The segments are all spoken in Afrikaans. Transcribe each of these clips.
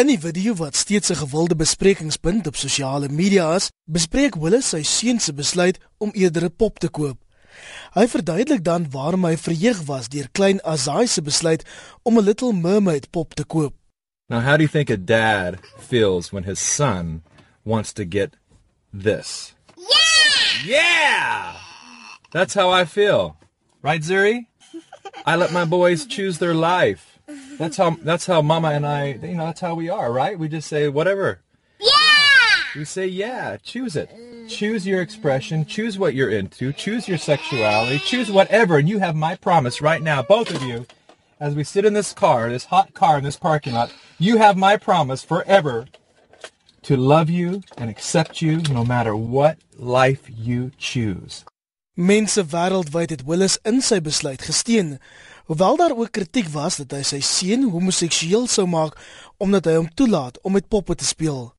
In die video wat steeds 'n gewilde besprekingspunt op sosiale media is, bespreek Willis sy seun se besluit om eerder 'n pop te koop. Hy verduidelik dan waarom hy verheug was deur klein Azai se besluit om 'n Little Mermaid pop te koop. Now, how do you think a dad feels when his son wants to get this? Yeah! Yeah! That's how I feel. Right, Zuri? I let my boys choose their life. That's how that's how mama and I, you know, that's how we are, right? We just say whatever. Yeah! We say yeah, choose it. Choose your expression, choose what you're into, choose your sexuality, choose whatever and you have my promise right now, both of you. As we sit in this car, this hot car in this parking lot, you have my promise forever to love you and accept you no matter what life you choose. Mense wêreldwyd het Willis in sy besluit gesteun, hoewel daar ook kritiek was dat hy sy seun homoseksueel sou maak omdat hy hom toelaat om met poppe te speel.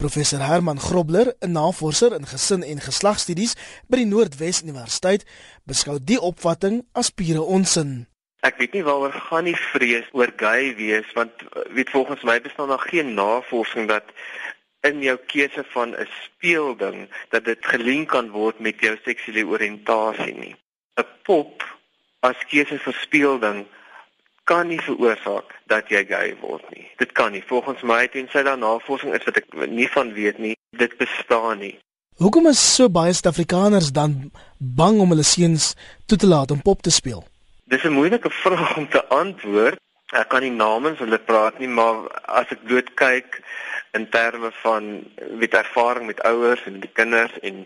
Professor Herman Grobler, 'n navorser in gesin en geslagstudies by die Noordwes Universiteit, beskou die opvatting as pure onsin. Ek weet nie waaroor gaan die vrees oor gay wees want weet volgens my bestaan daar geen navorsing dat in jou keuse van 'n speelding dat dit gelink kan word met jou seksuele oriëntasie nie. 'n Pop as keuse vir speelding kan nie veroorsaak dat jy gay word nie. Dit kan nie. Volgens my tensy daar navorsing is wat ek nie van weet nie, dit bestaan nie. Hoekom is so baie Suid-Afrikaners dan bang om hulle seuns toe te laat om pop te speel? Dis 'n moeilike vraag om te antwoord. Ek kan nie namens hulle praat nie, maar as ek dood kyk in terme van weet ervaring met ouers en die kinders en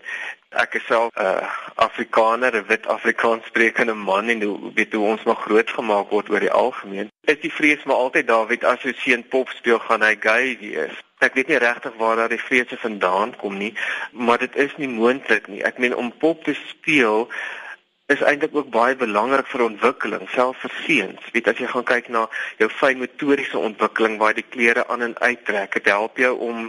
ek is self 'n uh, Afrikaner, 'n wit Afrikaans sprekende man en hoe weet hoe ons maar groot gemaak word oor die algemeen. Is die vrees maar altyd weet as jy seun pop speel gaan hy gay wees. Ek weet nie regtig waar daar die vrese vandaan kom nie, maar dit is nie moontlik nie. Ek meen om pop te speel is eintlik ook baie belangrik vir ontwikkeling, selfs vir seuns. Weet as jy gaan kyk na jou fyn motoriese ontwikkeling waar die klere aan en uittrek, dit help jou om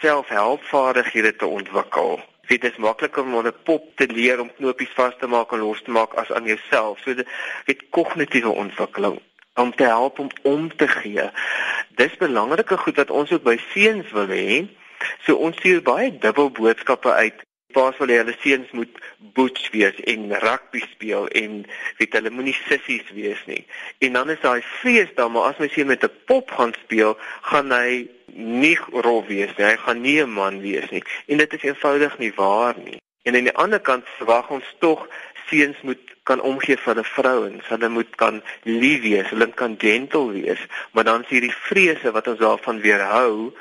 selfhelpvaardighede te ontwikkel. Dit is makliker om 'n pop te leer om knopies vas te maak en los te maak as aan jouself. So dit kognitiewe ontwikkeling om te help om om te gee. Dis belangrike goed wat ons ook by seuns wil hê. So ons stuur baie dubbel boodskappe uit paas wil hulle seuns moet boots wees en rugby speel en weet hulle moenie sissies wees nie. En dan is daai vrees dan maar as my seun met 'n pop gaan speel, gaan hy nie rol wees nie. Hy gaan nie 'n man wees nie. En dit is eenvoudig nie waar nie. En aan die ander kant verwag ons tog seuns moet kan omgee vir hulle vrouens. Hulle moet kan lief wees, hulle kan gentle wees, maar dan is hierdie vrese wat ons daarvan weerhou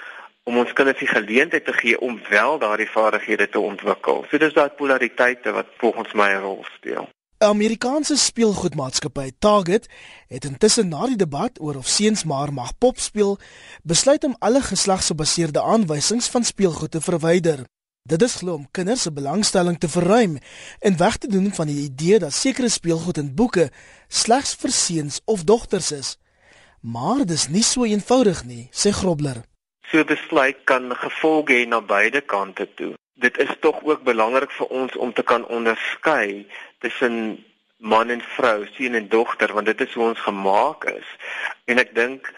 om ons kinders die geleentheid te gee om wel daardie vaardighede te ontwikkel. So dis daai polariteite wat volgens my 'n rol speel. 'n Amerikaanse speelgoedmaatskappy Target het intussen na die debat oor of seuns maar mag pop speel, besluit om alle geslagsgebaseerde aanwysings van speelgoed te verwyder. Dit is glo om kinders se belangstelling te verruim en weg te doen van die idee dat sekere speelgoed in boeke slegs vir seuns of dogters is. Maar dis nie so eenvoudig nie, sê Grobler. So besluit kan gevolge hê na beide kante toe. Dit is tog ook belangrik vir ons om te kan onderskei tussen man en vrou, seun en dogter, want dit is hoe ons gemaak is. En ek dink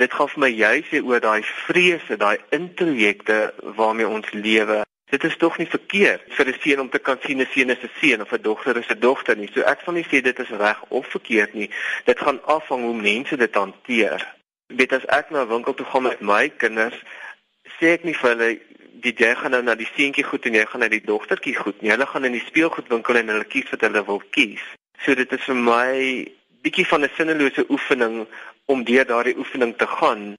dit gaan vir my juis sê oor daai vrese, daai introjekte waarmee ons lewe. Dit is tog nie verkeerd vir 'n seun om te kan sien 'n seun is 'n seun of 'n dogter is 'n dogter nie. So ek sal nie sê dit is reg of verkeerd nie. Dit gaan afhang hoe mense dit hanteer weet as ek na 'n winkel toe gaan met my kinders, sê ek nie vir hulle die jy gaan nou na die seentjie goed en jy gaan na die dogtertjie goed nie. Hulle gaan in die speelgoedwinkel en hulle kies wat hulle wil kies. So dit is vir my bietjie van 'n sinnelose oefening om deur daardie oefening te gaan